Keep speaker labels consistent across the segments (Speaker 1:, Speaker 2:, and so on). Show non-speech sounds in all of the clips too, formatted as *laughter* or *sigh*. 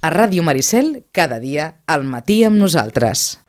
Speaker 1: A Ràdio Maricel, cada dia, al matí amb nosaltres.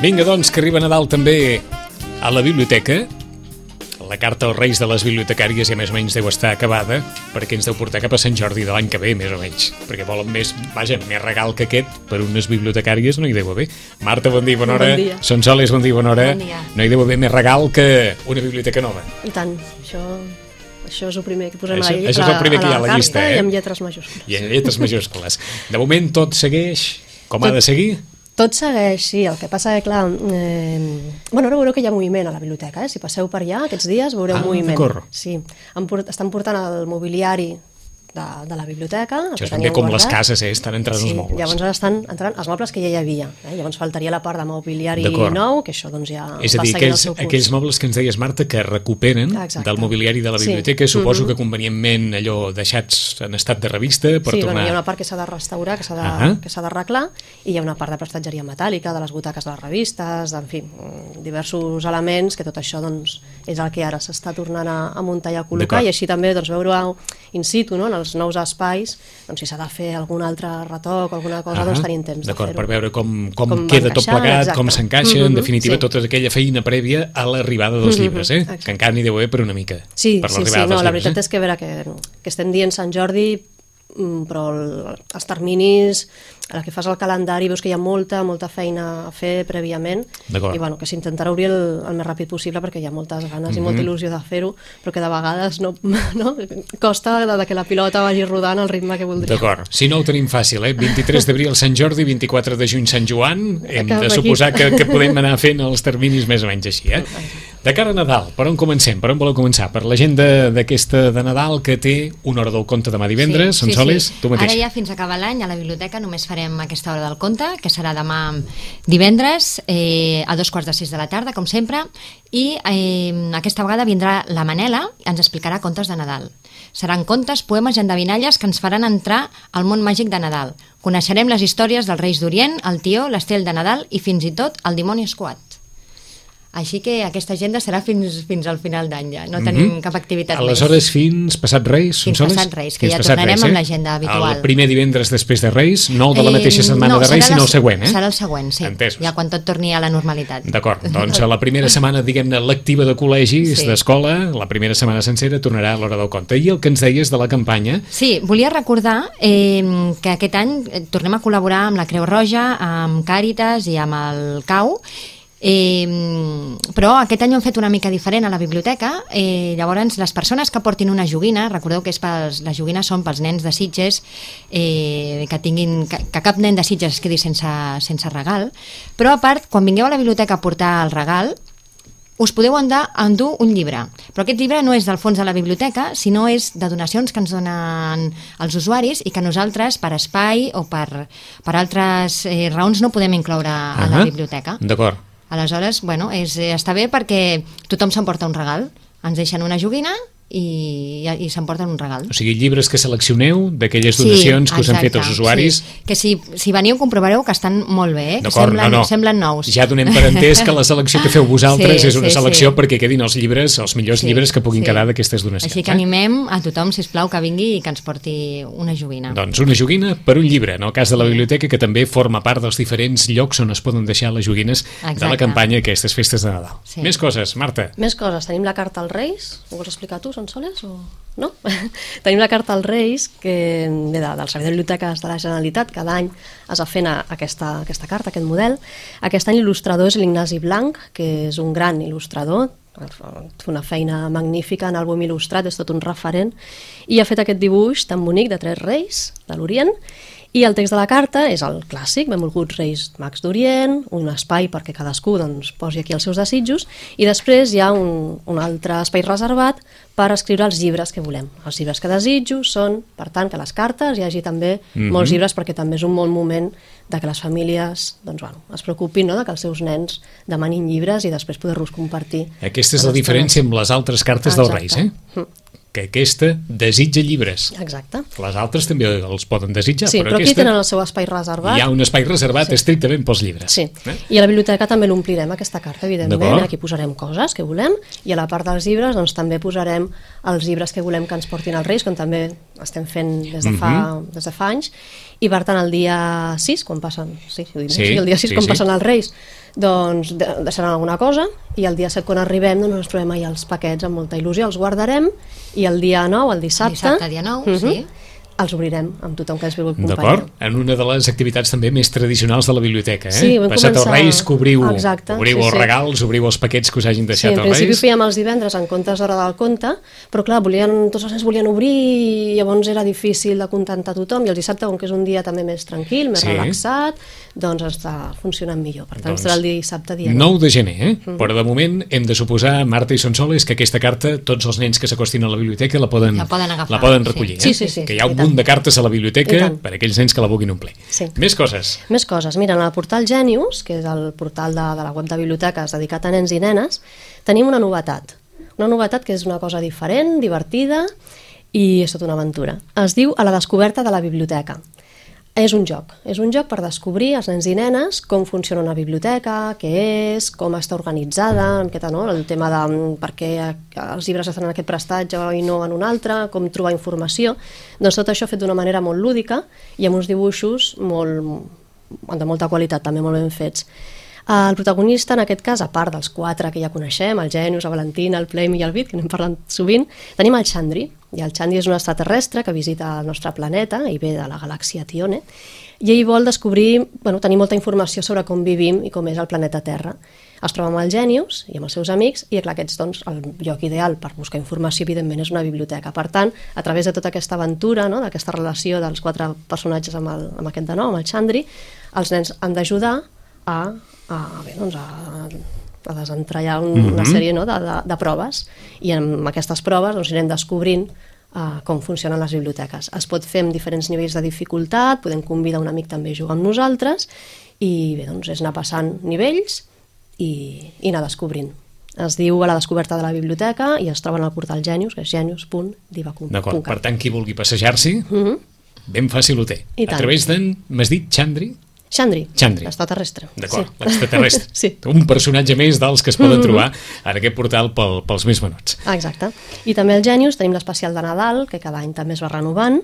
Speaker 2: Vinga, doncs, que arriba Nadal també a la biblioteca. La carta als Reis de les bibliotecàries ja més o menys deu estar acabada perquè ens deu portar cap a Sant Jordi de l'any que ve, més o menys. Perquè volen més, vaja, més regal que aquest per unes bibliotecàries no hi deu haver. Marta, bon dia, bona hora.
Speaker 3: Bon dia.
Speaker 2: Son Soles, bon dia, bona hora.
Speaker 3: Bon dia.
Speaker 2: No hi deu haver més regal que una biblioteca nova.
Speaker 3: I tant, això, això és el primer que posem
Speaker 2: Això-
Speaker 3: a la,
Speaker 2: això és el primer que hi ha a la
Speaker 3: carta
Speaker 2: llista, eh?
Speaker 3: I amb lletres majúscules.
Speaker 2: I en lletres majúscules. De moment tot segueix com ha
Speaker 3: Tot-
Speaker 2: de seguir.
Speaker 3: Tot segueix, sí, el que passa que, clar, eh, bueno, ara veureu que hi ha moviment a la biblioteca, eh? si passeu per allà aquests dies veureu
Speaker 2: Ah,
Speaker 3: moviment. Sí, port, estan portant el mobiliari de, de la biblioteca. el
Speaker 2: Això és ben bé com les cases, eh? Estan entrant
Speaker 3: sí,
Speaker 2: els mobles.
Speaker 3: Llavors ara estan entrant els mobles que ja hi havia. Eh? Llavors faltaria la part de mobiliari nou, que això doncs ja
Speaker 2: És a dir,
Speaker 3: el
Speaker 2: aquells, aquells mobles que ens deies, Marta, que recuperen
Speaker 3: Exacte.
Speaker 2: del mobiliari de la
Speaker 3: Sí.
Speaker 2: biblioteca, suposo
Speaker 3: Mhm.
Speaker 2: que convenientment allò deixats en estat de revista per
Speaker 3: sí,
Speaker 2: tornar...
Speaker 3: bueno, hi ha una part que s'ha de restaurar, que s'ha de,
Speaker 2: Ahà.
Speaker 3: que s'ha d'arreglar, i hi ha una part de prestatgeria metàl·lica, de les butaques de les revistes, en fi, mm, diversos elements, que tot això doncs, és el que ara s'està tornant a, a muntar i a col·locar, i així també doncs, veure in situ, no, en els nous espais, doncs, si s'ha de fer algun altre retoc, alguna cosa, doncs tenim temps de
Speaker 2: D'acord,
Speaker 3: fer-ho.
Speaker 2: per veure com, com,
Speaker 3: Com
Speaker 2: queda tot
Speaker 3: encaixant,
Speaker 2: plegat,
Speaker 3: exacte.
Speaker 2: com s'encaixa, en
Speaker 3: Mhm,
Speaker 2: definitiva,
Speaker 3: sí.
Speaker 2: tota aquella feina prèvia a l'arribada dels
Speaker 3: Mhm,
Speaker 2: llibres, eh?
Speaker 3: exacte.
Speaker 2: que encara n'hi deu haver per una mica.
Speaker 3: Sí,
Speaker 2: per
Speaker 3: sí, sí, no,
Speaker 2: dels
Speaker 3: la
Speaker 2: llibres,
Speaker 3: veritat
Speaker 2: eh?
Speaker 3: és que, a veure, que, que estem dient Sant Jordi, mm, però el, els terminis, a la que fas el calendari, veus que hi ha molta, molta feina a fer prèviament, i bueno, que s'intentarà obrir el, el més ràpid possible perquè hi ha moltes ganes
Speaker 2: Mhm.
Speaker 3: i molta il·lusió de fer-ho, però que de vegades no, *laughs* no, costa de, de que la pilota vagi rodant al ritme que voldria.
Speaker 2: D'acord, si no ho tenim fàcil, eh? 23 d'abril Sant Jordi, 24 de juny Sant Joan, hem
Speaker 3: Cap
Speaker 2: de
Speaker 3: aquí.
Speaker 2: suposar que, que podem anar fent els terminis més o menys així, eh? De cara a Nadal, per on comencem? Per on voleu començar? Per l'agenda d'aquesta de Nadal que té una hora del conte demà divendres, sí, Soles, tu mateix.
Speaker 4: Ara ja fins a acabar l'any a la biblioteca només farem aquesta hora del conte, que serà demà divendres eh, a dos quarts de sis de la tarda, com sempre, i eh, aquesta vegada vindrà la Manela i ens explicarà contes de Nadal. Seran contes, poemes i endevinalles que ens faran entrar al món màgic de Nadal. Coneixerem les històries dels Reis d'Orient, el Tió, l'Estel de Nadal i fins i tot el dimoni escuat. Així que aquesta agenda serà fins, fins al final d'any ja, no tenim
Speaker 2: Mhm.
Speaker 4: cap activitat
Speaker 2: Aleshores, fins passat Reis,
Speaker 4: Fins
Speaker 2: Sonsoles?
Speaker 4: passat Reis, que
Speaker 2: Fins
Speaker 4: ja tornarem
Speaker 2: Reis,
Speaker 4: amb
Speaker 2: eh?
Speaker 4: l'agenda habitual.
Speaker 2: El primer divendres després de Reis, no de la mateixa setmana
Speaker 4: no,
Speaker 2: de Reis, sinó el següent, eh?
Speaker 4: Serà el següent, sí.
Speaker 2: Entesos.
Speaker 4: Ja quan tot torni a la normalitat.
Speaker 2: D'acord, *laughs* doncs a la primera setmana, diguem-ne, lectiva de col·legis,
Speaker 4: Sí.
Speaker 2: d'escola, la primera setmana sencera tornarà a l'hora del conte. I el que ens deies de la campanya,
Speaker 4: Sí, volia recordar eh, que aquest any eh, tornem a col·laborar amb la Creu Roja, amb Càritas i amb el CAU, Eh, però aquest any ho hem fet una mica diferent a la biblioteca eh, llavors les persones que portin una joguina recordeu que és pels, les joguines són pels nens de Sitges eh, que, tinguin, que, que cap nen de Sitges es quedi sense, sense regal però a part, quan vingueu a la biblioteca a portar el regal us podeu endur, endur un llibre. Però aquest llibre no és del fons de la biblioteca, sinó és de donacions que ens donen els usuaris i que nosaltres, per espai o per, per altres eh, raons, no podem incloure a la
Speaker 2: Ahà.
Speaker 4: biblioteca.
Speaker 2: d'acord,
Speaker 4: Aleshores, bueno, és, eh, està bé perquè tothom s'emporta un regal. Ens deixen una joguina i, i s'emporten un regal.
Speaker 2: o sigui, llibres que seleccioneu d'aquelles donacions que us han fet els
Speaker 4: exacte,
Speaker 2: usuaris,
Speaker 4: Sí. Que si, si veniu comprovareu que estan molt bé, eh? que semblen,
Speaker 2: no, no.
Speaker 4: semblen nous.
Speaker 2: Ja donem per entès que la selecció que feu *laughs* vosaltres
Speaker 4: Sí,
Speaker 2: és una
Speaker 4: sí,
Speaker 2: selecció
Speaker 4: sí.
Speaker 2: perquè quedin els llibres, els millors
Speaker 4: Sí,
Speaker 2: llibres que puguin
Speaker 4: sí.
Speaker 2: quedar d'aquestes donacions.
Speaker 4: Així que
Speaker 2: eh?
Speaker 4: animem a tothom, si plau que vingui i que ens porti una joguina.
Speaker 2: Doncs una joguina per un llibre, en el cas de la biblioteca, que també forma part dels diferents llocs on es poden deixar les joguines de la
Speaker 4: Exacte.
Speaker 2: campanya aquestes festes de Nadal.
Speaker 4: Sí.
Speaker 2: Més coses, Marta.
Speaker 3: Més coses, tenim la carta als Reis, ho vols explicar tu, són soles o no? *laughs* tenim la carta als Reis que ve de, del Servei de Biblioteques de la Generalitat, cada any es va fent aquesta, aquesta carta, aquest model. Aquest any l'il·lustrador és l'Ignasi Blanc, que és un gran il·lustrador, una feina magnífica en àlbum il·lustrat, és tot un referent, i ha fet aquest dibuix tan bonic de tres reis de l'Orient, i el text de la carta és el clàssic, benvolguts reis mags d'Orient, un espai perquè cadascú doncs, posi aquí els seus desitjos, i després hi ha un, un altre espai reservat per escriure els llibres que volem. Els llibres que desitjo són, per tant, que les cartes hi hagi també
Speaker 2: Mhm.
Speaker 3: molts llibres perquè també és un bon moment de que les famílies doncs, bueno, es preocupin no? de que els seus nens demanin llibres i després poder-los compartir.
Speaker 2: Aquesta és la diferència amb les altres cartes dels Reis, eh?
Speaker 3: Mm.
Speaker 2: Que aquesta desitja llibres.
Speaker 3: Exacte.
Speaker 2: Les altres també els poden desitjar,
Speaker 3: Sí,
Speaker 2: però,
Speaker 3: però aquí
Speaker 2: aquesta
Speaker 3: tenen el seu espai reservat.
Speaker 2: hi ha un espai reservat
Speaker 3: Sí.
Speaker 2: estrictament pels llibres.
Speaker 3: Sí,
Speaker 2: Eh?
Speaker 3: i a la biblioteca també l'omplirem aquesta carta, evidentment, aquí posarem coses que volem, i a la part dels llibres doncs, també posarem els llibres que volem que ens portin als Reis, com també estem fent des de fa,
Speaker 2: Mhm.
Speaker 3: des de fa anys, i per tant el dia 6, quan passen, sí,
Speaker 2: Sí,
Speaker 3: sí, el dia 6
Speaker 2: sí,
Speaker 3: quan
Speaker 2: sí.
Speaker 3: passen els Reis, doncs de- deixaran alguna cosa, i el dia 7 quan arribem doncs ens trobem allà els paquets amb molta il·lusió, els guardarem, i el dia 9, el dissabte,
Speaker 4: Dissabte, dia 9, sí.
Speaker 3: Els obrirem amb tothom que ens vulgui acompanyar.
Speaker 2: D'acord? En una de les activitats també més tradicionals de la biblioteca, eh?
Speaker 3: Sí, vam
Speaker 2: Passat els
Speaker 3: començar-
Speaker 2: Reis, que obriu,
Speaker 3: Exacte,
Speaker 2: obriu
Speaker 3: sí,
Speaker 2: els
Speaker 3: sí.
Speaker 2: regals, obriu els paquets que us hagin
Speaker 3: Sí,
Speaker 2: deixat
Speaker 3: en
Speaker 2: els
Speaker 3: principi
Speaker 2: Reis.
Speaker 3: fèiem els divendres en comptes d'hora del conte, però clar, volien, tots els nens volien obrir i llavors era difícil de contentar tothom i el dissabte, com que és un dia també més tranquil, més
Speaker 2: Sí.
Speaker 3: relaxat, doncs està funcionant millor. Per tant,
Speaker 2: Doncs,
Speaker 3: serà el dissabte dia
Speaker 2: 9 de gener, eh?
Speaker 3: Mhm.
Speaker 2: Però de moment hem de suposar, Marta i Sonsoles, que aquesta carta tots els nens que s'acostin a la biblioteca la poden,
Speaker 4: La poden agafar,
Speaker 2: la poden
Speaker 4: sí.
Speaker 2: recollir.
Speaker 3: Sí,
Speaker 2: eh?
Speaker 3: sí, sí,
Speaker 2: que hi ha un. Munt de cartes a la biblioteca per a aquells nens que la vulguin omplir.
Speaker 3: Sí.
Speaker 2: Més coses.
Speaker 3: Més coses. Mira, en el portal Genius, que és el portal de, de la web de biblioteques dedicat a nens i nenes, tenim una novetat. Una novetat que és una cosa diferent, divertida i és tota una aventura. Es diu A la descoberta de la biblioteca. És un joc. És un joc per descobrir als nens i nenes com funciona una biblioteca, què és, com està organitzada, en què, no? el tema de mm, per què els llibres estan en aquest prestatge i no en un altre, com trobar informació. Doncs tot això fet d'una manera molt lúdica i amb uns dibuixos molt, de molta qualitat, també molt ben fets. El protagonista, en aquest cas, a part dels quatre que ja coneixem, el Genius, el Valentina, el Plemi i el Bit, que n'hem parlat sovint, tenim el Chandri, i el Chandri és un extraterrestre que visita el nostre planeta i ve de la galàxia Tione, i ell vol descobrir, bueno, tenir molta informació sobre com vivim i com és el planeta Terra. Es troba amb el Genius i amb els seus amics, i clar, aquests, doncs, el lloc ideal per buscar informació, evidentment, és una biblioteca. Per tant, a través de tota aquesta aventura, no?, d'aquesta relació dels quatre personatges amb, el, amb aquest de nou, amb el Chandri, els nens han d'ajudar a, a, bé, doncs a, a desentrallar un, una sèrie no, de, de, de proves i amb aquestes proves doncs, anirem descobrint uh, com funcionen les biblioteques. Es pot fer amb diferents nivells de dificultat, podem convidar un amic també a jugar amb nosaltres i bé, doncs és anar passant nivells i, i anar descobrint. Es diu a la descoberta de la biblioteca i es troba en el portal Genius, que és genius.diva.cat.
Speaker 2: D'acord, per tant, qui vulgui passejar-s'hi,
Speaker 3: Mhm.
Speaker 2: ben fàcil ho té.
Speaker 3: I
Speaker 2: a
Speaker 3: tant.
Speaker 2: través d'en, m'has dit, Chandri?
Speaker 3: Xandri,
Speaker 2: Xandri.
Speaker 3: l'extraterrestre.
Speaker 2: D'acord,
Speaker 3: Sí.
Speaker 2: l'extraterrestre. *laughs*
Speaker 3: sí.
Speaker 2: Un personatge més dels que es poden trobar en aquest portal pel, pels més menuts.
Speaker 3: Ah, Exacte. I també al Genius tenim l'especial de Nadal, que cada any també es va renovant,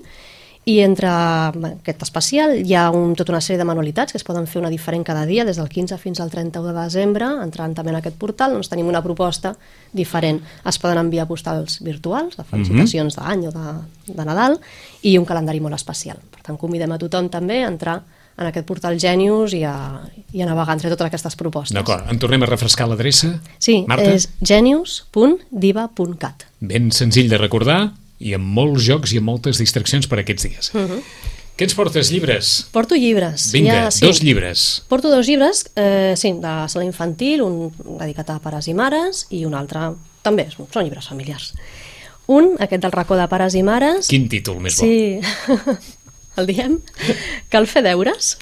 Speaker 3: i entre aquest especial hi ha un, tota una sèrie de manualitats que es poden fer una diferent cada dia, des del 15 fins al 31 de desembre, entrant també en aquest portal, doncs tenim una proposta diferent. Es poden enviar postals virtuals, de felicitacions d'any o de, de Nadal, i un calendari molt especial. Per tant, convidem a tothom també a entrar en aquest portal Genius i a, i a navegar entre totes aquestes propostes.
Speaker 2: D'acord, en tornem a refrescar l'adreça?
Speaker 3: Sí,
Speaker 2: Marta?
Speaker 3: és genius.diva.cat.
Speaker 2: Ben senzill de recordar i amb molts jocs i amb moltes distraccions per aquests dies.
Speaker 3: Mhm.
Speaker 2: Què ens portes, llibres?
Speaker 3: Porto llibres.
Speaker 2: Vinga,
Speaker 3: ja, sí.
Speaker 2: dos llibres.
Speaker 3: Porto dos llibres, eh, sí, de sala infantil, un dedicat a pares i mares i un altre, també, són llibres familiars. Un, aquest del racó de pares i mares.
Speaker 2: Quin títol més bo?
Speaker 3: Sí, *laughs* el diem. Cal fer deures.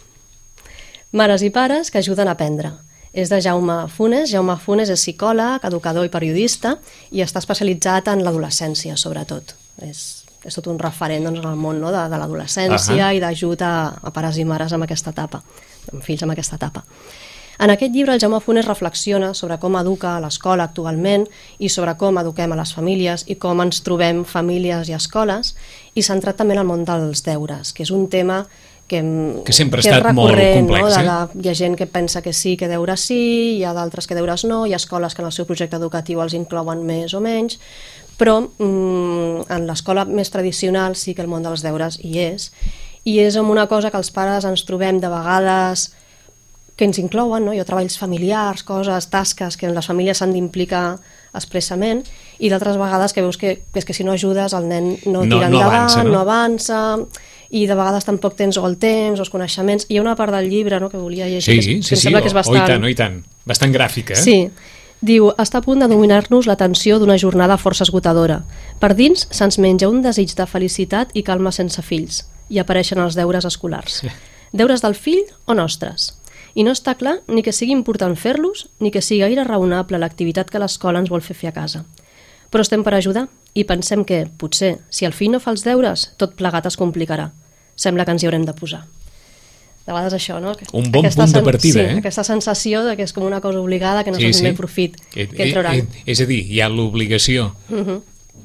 Speaker 3: Mares i pares que ajuden a aprendre. És de Jaume Funes. Jaume Funes és psicòleg, educador i periodista i està especialitzat en l'adolescència, sobretot. És, és tot un referent doncs, en el món no? de, de l'adolescència
Speaker 2: Ahà.
Speaker 3: i d'ajut a, a pares i mares amb aquesta etapa, amb fills amb aquesta etapa. En aquest llibre el Jaume Funes reflexiona sobre com educa a l'escola actualment i sobre com eduquem a les famílies i com ens trobem famílies i escoles i centrat també en el món dels deures, que és un tema que,
Speaker 2: Que sempre ha
Speaker 3: que
Speaker 2: estat molt complex,
Speaker 3: no? de
Speaker 2: eh?
Speaker 3: la, hi ha gent que pensa que sí, que deures sí, hi ha d'altres que deures no, hi ha escoles que en el seu projecte educatiu els inclouen més o menys, però mm, en l'escola més tradicional sí que el món dels deures hi és, i és amb una cosa que els pares ens trobem de vegades que ens inclouen, no? hi ha treballs familiars, coses, tasques que les famílies s'han d'implicar expressament i d'altres vegades que veus que, que, és que si no ajudes el nen no,
Speaker 2: No-
Speaker 3: tira
Speaker 2: no
Speaker 3: endavant,
Speaker 2: avança, no?
Speaker 3: no avança i de vegades tampoc tens o el temps o els coneixements. Hi ha una part del llibre no, que volia llegir
Speaker 2: Sí,
Speaker 3: que,
Speaker 2: sí,
Speaker 3: que
Speaker 2: sí,
Speaker 3: em
Speaker 2: sí,
Speaker 3: sembla que és bastant...
Speaker 2: oh, i tant, oh, i tant. Bastant gràfica, eh?
Speaker 3: Sí. Diu, està a punt de dominar-nos l'atenció d'una jornada força esgotadora. Per dins se'ns menja un desig de felicitat i calma sense fills, i apareixen els deures escolars.
Speaker 2: Sí.
Speaker 3: Deures del fill o nostres. I no està clar ni que sigui important fer-los, ni que sigui gaire raonable l'activitat que l'escola ens vol fer fer a casa. Però estem per ajudar i pensem que, potser, si el fill no fa els deures, tot plegat es complicarà. Sembla que ens hi haurem de posar. De vegades això, no?
Speaker 2: Un bon punt de partida,
Speaker 3: sí,
Speaker 2: eh?
Speaker 3: aquesta sensació de que és com una cosa obligada, que no sí, sí. ben profit
Speaker 2: Eh,
Speaker 3: que en trauran.
Speaker 2: eh, és a dir, hi ha l'obligació,
Speaker 3: Uh -huh.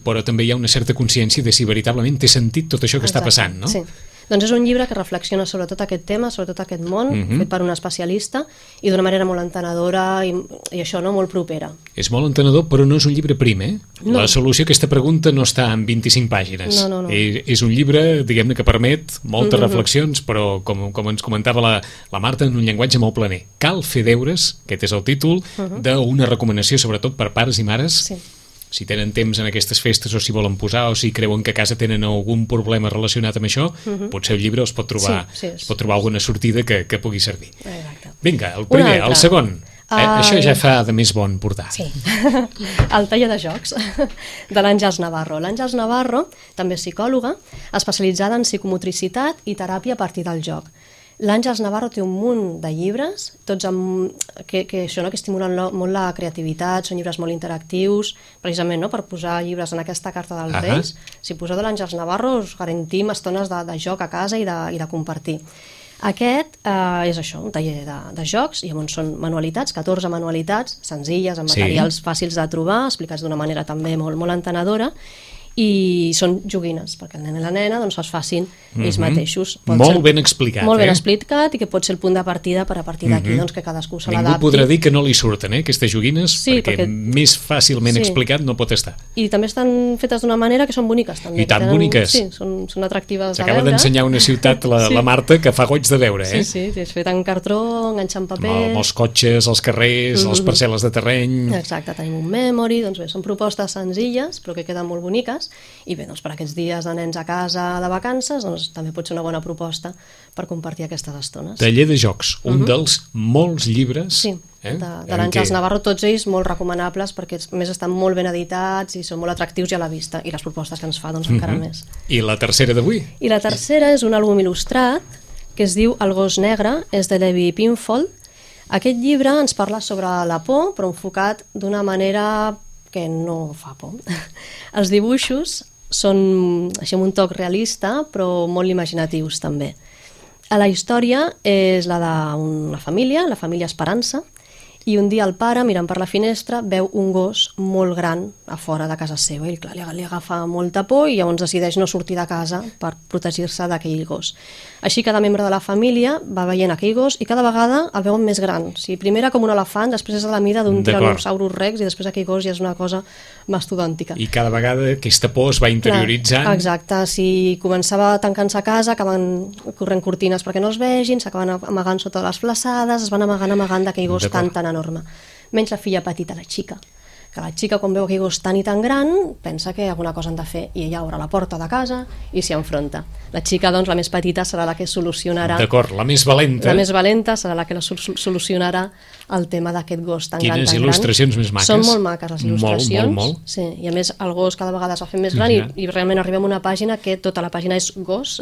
Speaker 2: però també hi ha una certa consciència de si veritablement té sentit tot això que està
Speaker 3: Exacte,
Speaker 2: passant, no?
Speaker 3: Sí. Doncs és un llibre que reflexiona sobre tot aquest tema, sobre tot aquest món,
Speaker 2: Mhm.
Speaker 3: -huh. fet per un especialista i d'una manera molt entenedora i, i això, no?, molt propera.
Speaker 2: És molt entenedor, però no és un llibre prim, eh?
Speaker 3: No.
Speaker 2: La solució a aquesta pregunta no està en 25 pàgines.
Speaker 3: No, no, no.
Speaker 2: És, és un llibre, diguem-ne, que permet moltes
Speaker 3: Mhm.
Speaker 2: reflexions, però, com, com ens comentava la, la Marta, en un llenguatge molt planer. Cal fer deures, aquest és el títol, d'una recomanació, sobretot per pares i mares.
Speaker 3: Sí.
Speaker 2: Si tenen temps en aquestes festes o si volen posar o si creuen que a casa tenen algun problema relacionat amb això, potser el llibre els pot trobar,
Speaker 3: Mhm. Sí, sí, és-
Speaker 2: es pot trobar alguna sortida que, que pugui servir.
Speaker 3: Exacte.
Speaker 2: Vinga, el primer, el segon. Eh,
Speaker 3: Ah,
Speaker 2: això ja fa de més bon portar.
Speaker 3: Sí. *laughs* El taller de jocs *laughs* de l'Àngels Navarro. L'Àngels Navarro, també psicòloga, especialitzada en psicomotricitat i teràpia a partir del joc. L'Àngels Navarro té un munt de llibres, tots amb, que, que, això, no, que estimulen lo, molt la creativitat, són llibres molt interactius, precisament no, per posar llibres en aquesta carta dels
Speaker 2: Ahà.
Speaker 3: Reis. Si poseu de l'Àngels Navarro us garantim estones de, de joc a casa i de, i de compartir. Aquest eh, és això, un taller de, de jocs, i llavors són manualitats, 14 manualitats, senzilles, amb
Speaker 2: Sí.
Speaker 3: materials fàcils de trobar, explicats d'una manera també molt, molt entenedora, i són joguines, perquè el nen i la nena doncs, es facin ells mateixos. Pot.
Speaker 2: Molt
Speaker 3: ser-
Speaker 2: ben explicat,
Speaker 3: Molt ben
Speaker 2: eh?
Speaker 3: explicat i que pot ser el punt de partida per a partir d'aquí doncs, que cadascú se
Speaker 2: Ningú
Speaker 3: l'adapti.
Speaker 2: podrà dir que no li surten, eh, aquestes joguines,
Speaker 3: Sí,
Speaker 2: perquè,
Speaker 3: perquè-
Speaker 2: més fàcilment
Speaker 3: Sí.
Speaker 2: explicat no pot estar.
Speaker 3: I també estan fetes d'una manera que són boniques. També,
Speaker 2: I
Speaker 3: que
Speaker 2: tant boniques.
Speaker 3: Sí, són, són atractives de
Speaker 2: S'acaba d'ensenyar una ciutat, la, *laughs*
Speaker 3: Sí.
Speaker 2: la Marta, que fa goig de veure, eh?
Speaker 3: Sí, sí, és fet en cartró, enganxant paper...
Speaker 2: Amb, el, amb els cotxes, els carrers, les
Speaker 3: Mhm.
Speaker 2: parcel·les de terreny...
Speaker 3: Exacte, tenim un memory, doncs bé, són propostes senzilles, però que queden molt boniques, i bé, doncs per aquests dies de nens a casa de vacances, doncs també pot ser una bona proposta per compartir aquestes estones.
Speaker 2: Taller de jocs, un dels molts llibres...
Speaker 3: Mhm. Sí,
Speaker 2: eh,
Speaker 3: de, de l'Àngels Navarro, tots ells molt recomanables perquè a més estan molt ben editats i són molt atractius i a la vista, i les propostes que ens fa doncs encara més.
Speaker 2: I la tercera d'avui?
Speaker 3: I la tercera és un àlbum il·lustrat que es diu El gos negre, és de Levi Pinfold. Aquest llibre ens parla sobre la por, però enfocat d'una manera que no fa por. *laughs* Els dibuixos són així amb un toc realista, però molt imaginatius també. A la història és la d'una família, la família Esperança, i un dia el pare, mirant per la finestra, veu un gos molt gran a fora de casa seva i clar, li, li agafa molta por i llavors decideix no sortir de casa per protegir-se d'aquell gos. Així cada membre de la família va veient aquell gos i cada vegada el veuen més gran. O sigui, primer era com un elefant, després és a la mida d'un tiranosaurus rex i després aquell gos ja és una cosa mastodòntica.
Speaker 2: I cada vegada aquesta por es va interioritzant.
Speaker 3: Clar, exacte, si començava tancant-se a casa, acaben corrent cortines perquè no es vegin, s'acaben amagant sota les flaçades, es van amagant, amagant d'aquell gos tan, tan enorme. Menys la filla petita, la xica, que la xica quan veu aquell gos tan i tan gran pensa que alguna cosa han de fer i ella obre la porta de casa i s'hi enfronta. La xica, doncs, la més petita serà la que solucionarà
Speaker 2: D'acord, la més valenta.
Speaker 3: la més valenta serà la que la sol- solucionarà el tema d'aquest gos tan gran,
Speaker 2: Quines il·lustracions
Speaker 3: gran.
Speaker 2: més maques.
Speaker 3: Són molt maques les
Speaker 2: Molt,
Speaker 3: il·lustracions.
Speaker 2: molt, molt.
Speaker 3: Sí, i a més el gos cada vegada es va fent més gran
Speaker 2: Ja.
Speaker 3: i, i realment arribem a una pàgina que tota la pàgina és gos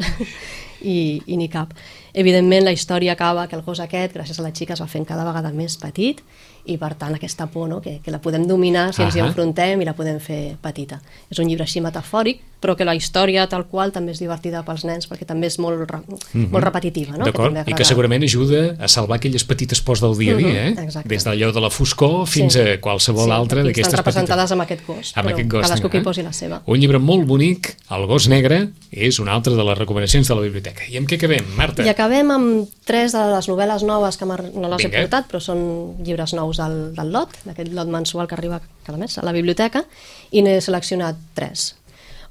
Speaker 3: i, i ni cap. Evidentment la història acaba que el gos aquest, gràcies a la xica, es va fent cada vegada més petit i per tant aquesta por no? que, que la podem dominar si ens hi enfrontem i la podem fer petita. És un llibre així metafòric, però que la història tal qual també és divertida pels nens perquè també és molt, re molt repetitiva. No?
Speaker 2: Mhm. D'acord, i que segurament ajuda a salvar aquelles petites pors del dia a dia, eh?
Speaker 3: Mhm, exacte.
Speaker 2: Des d'allò de la foscor fins
Speaker 3: Sí.
Speaker 2: a qualsevol
Speaker 3: Sí,
Speaker 2: altra d'aquestes
Speaker 3: estan representades
Speaker 2: petites...
Speaker 3: amb aquest gos,
Speaker 2: amb
Speaker 3: però
Speaker 2: aquest gos
Speaker 3: cadascú que hi
Speaker 2: eh?
Speaker 3: posi la seva.
Speaker 2: Un llibre molt bonic, El gos negre, és una altra de les recomanacions de la biblioteca. I amb què acabem, Marta?
Speaker 3: I acabem amb tres de les novel·les noves que no les
Speaker 2: Vinga.
Speaker 3: he portat, però són llibres nous del, del lot, d'aquest lot mensual que arriba cada mes a la biblioteca, i n'he seleccionat tres.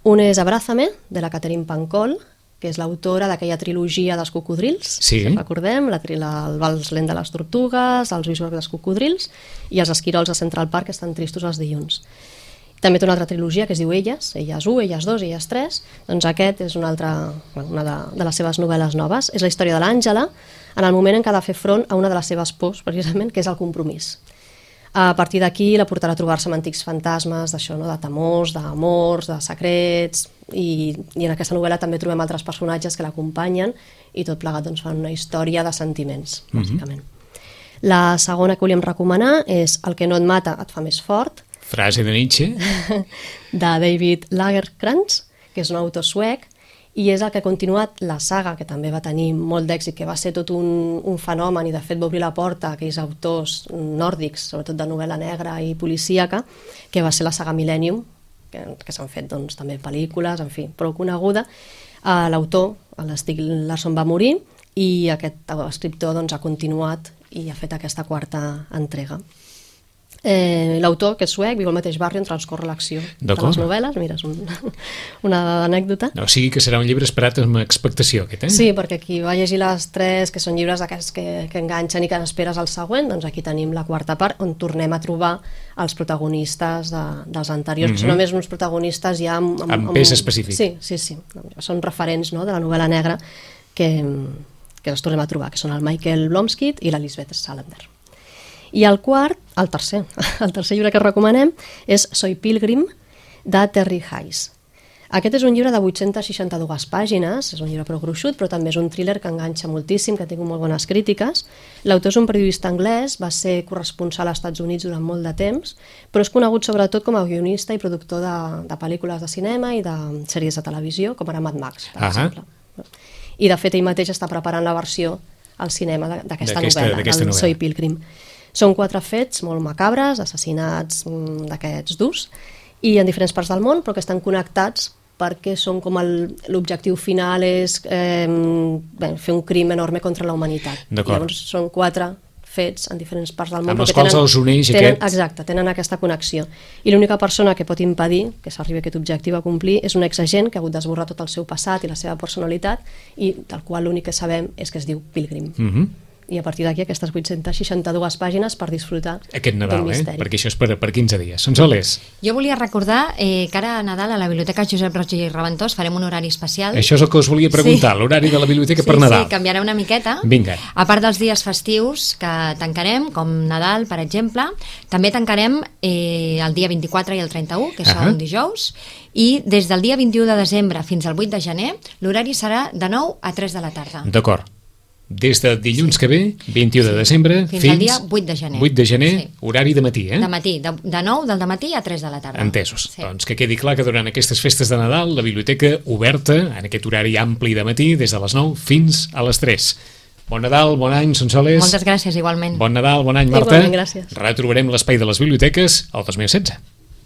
Speaker 3: Un és Abrázame, de la Catherine Pancol, que és l'autora d'aquella trilogia dels cocodrils,
Speaker 2: Sí.
Speaker 3: si recordem, la, la, el vals lent de les tortugues, els ulls dels cocodrils i els esquirols de Central Park, que estan tristos els dilluns. També té una altra trilogia que es diu Elles, Elles 1, Elles 2, Elles 3. Doncs aquest és una altra, una de, de les seves novel·les noves. És la història de l'Àngela en el moment en què ha de fer front a una de les seves pors, precisament, que és el compromís. A partir d'aquí la portarà a trobar-se amb antics fantasmes, d'això, no? de temors, d'amors, de secrets, i, i en aquesta novel·la també trobem altres personatges que l'acompanyen i tot plegat doncs, fan una història de sentiments, bàsicament. La segona que volíem recomanar és El que no et mata et fa més fort,
Speaker 2: Frase de Nietzsche. *laughs*
Speaker 3: de David Lagerkrantz, que és un autor suec, i és el que ha continuat la saga, que també va tenir molt d'èxit, que va ser tot un, un fenomen i de fet va obrir la porta a aquells autors nòrdics, sobretot de novel·la negra i policíaca, que va ser la saga Millennium, que, que s'han fet doncs, també pel·lícules, en fi, prou coneguda. Uh, L'autor, l'Stig Larsson, va morir i aquest escriptor doncs, ha continuat i ha fet aquesta quarta entrega. Eh, L'autor, que és suec, viu al mateix barri on transcorre l'acció de les novel·les. Mira, és un, *laughs* una anècdota.
Speaker 2: O sigui que serà un llibre esperat amb expectació, aquest, eh?
Speaker 3: Sí, perquè qui va llegir les tres, que són llibres d'aquests que, que enganxen i que n'esperes el següent, doncs aquí tenim la quarta part, on tornem a trobar els protagonistes de, dels anteriors, mm -hmm. que són només uns protagonistes ja amb...
Speaker 2: Mhm. Amb pes específic.
Speaker 3: Sí, sí, sí. Són referents no, de la novel·la negra que, que els tornem a trobar, que són el Michael Blomskid i l'Elisabeth Salander. I el quart, el tercer, *laughs* el tercer llibre que recomanem és Soy Pilgrim, de Terry Hayes. Aquest és un llibre de 862 pàgines, és un llibre prou gruixut, però també és un thriller que enganxa moltíssim, que ha tingut molt bones crítiques. L'autor és un periodista anglès, va ser corresponsal als Estats Units durant molt de temps, però és conegut sobretot com a guionista i productor de, de pel·lícules de cinema i de sèries de televisió, com ara Mad Max, per
Speaker 2: Ahà.
Speaker 3: exemple. I de fet ell mateix està preparant la versió al cinema d'aquesta novel·la,
Speaker 2: novel·la.
Speaker 3: Soy Pilgrim. Són quatre fets molt macabres, assassinats mm, d'aquests durs, i en diferents parts del món, però que estan connectats perquè són com l'objectiu final és eh, bé, fer un crim enorme contra la humanitat. Llavors són quatre fets en diferents parts del món.
Speaker 2: Amb els quals els uneix
Speaker 3: tenen,
Speaker 2: aquest-
Speaker 3: Exacte, tenen aquesta connexió. I l'única persona que pot impedir que s'arribi a aquest objectiu a complir és un exagent que ha hagut d'esborrar tot el seu passat i la seva personalitat i del qual l'únic que sabem és que es diu Pilgrim.
Speaker 2: Mm -hmm.
Speaker 3: I a partir d'aquí aquestes 862 pàgines per disfrutar
Speaker 2: Aquest Nadal, eh? Perquè això és per, per 15 dies. Són soles.
Speaker 4: Jo volia recordar eh, que ara a Nadal a la Biblioteca Josep Roig i Reventós farem un horari especial.
Speaker 2: Això és el que us volia preguntar,
Speaker 4: Sí.
Speaker 2: l'horari de la biblioteca
Speaker 4: sí,
Speaker 2: per Nadal.
Speaker 4: Sí, canviarà una miqueta.
Speaker 2: Vinga.
Speaker 4: A part dels dies festius que tancarem, com Nadal, per exemple, també tancarem eh, el dia 24 i el 31, que són dijous, i des del dia 21 de desembre fins al 8 de gener, l'horari serà de 9 a 3 de la tarda.
Speaker 2: D'acord. Des de dilluns que ve, 21 de desembre,
Speaker 4: Fins
Speaker 2: fins...
Speaker 4: al dia 8 de gener.
Speaker 2: 8 de gener,
Speaker 4: Sí.
Speaker 2: horari de matí, eh?
Speaker 4: De matí, de, de 9 del matí a 3 de la tarda.
Speaker 2: Entesos.
Speaker 4: Sí.
Speaker 2: Doncs que quedi clar que durant aquestes festes de Nadal la biblioteca oberta en aquest horari ampli de matí des de les 9 fins a les 3. Bon Nadal, bon any, Sonsoles.
Speaker 4: Moltes gràcies, igualment.
Speaker 2: Bon Nadal, bon any, Marta.
Speaker 3: Igualment, gràcies.
Speaker 2: Retrobarem l'espai de les biblioteques el 2016.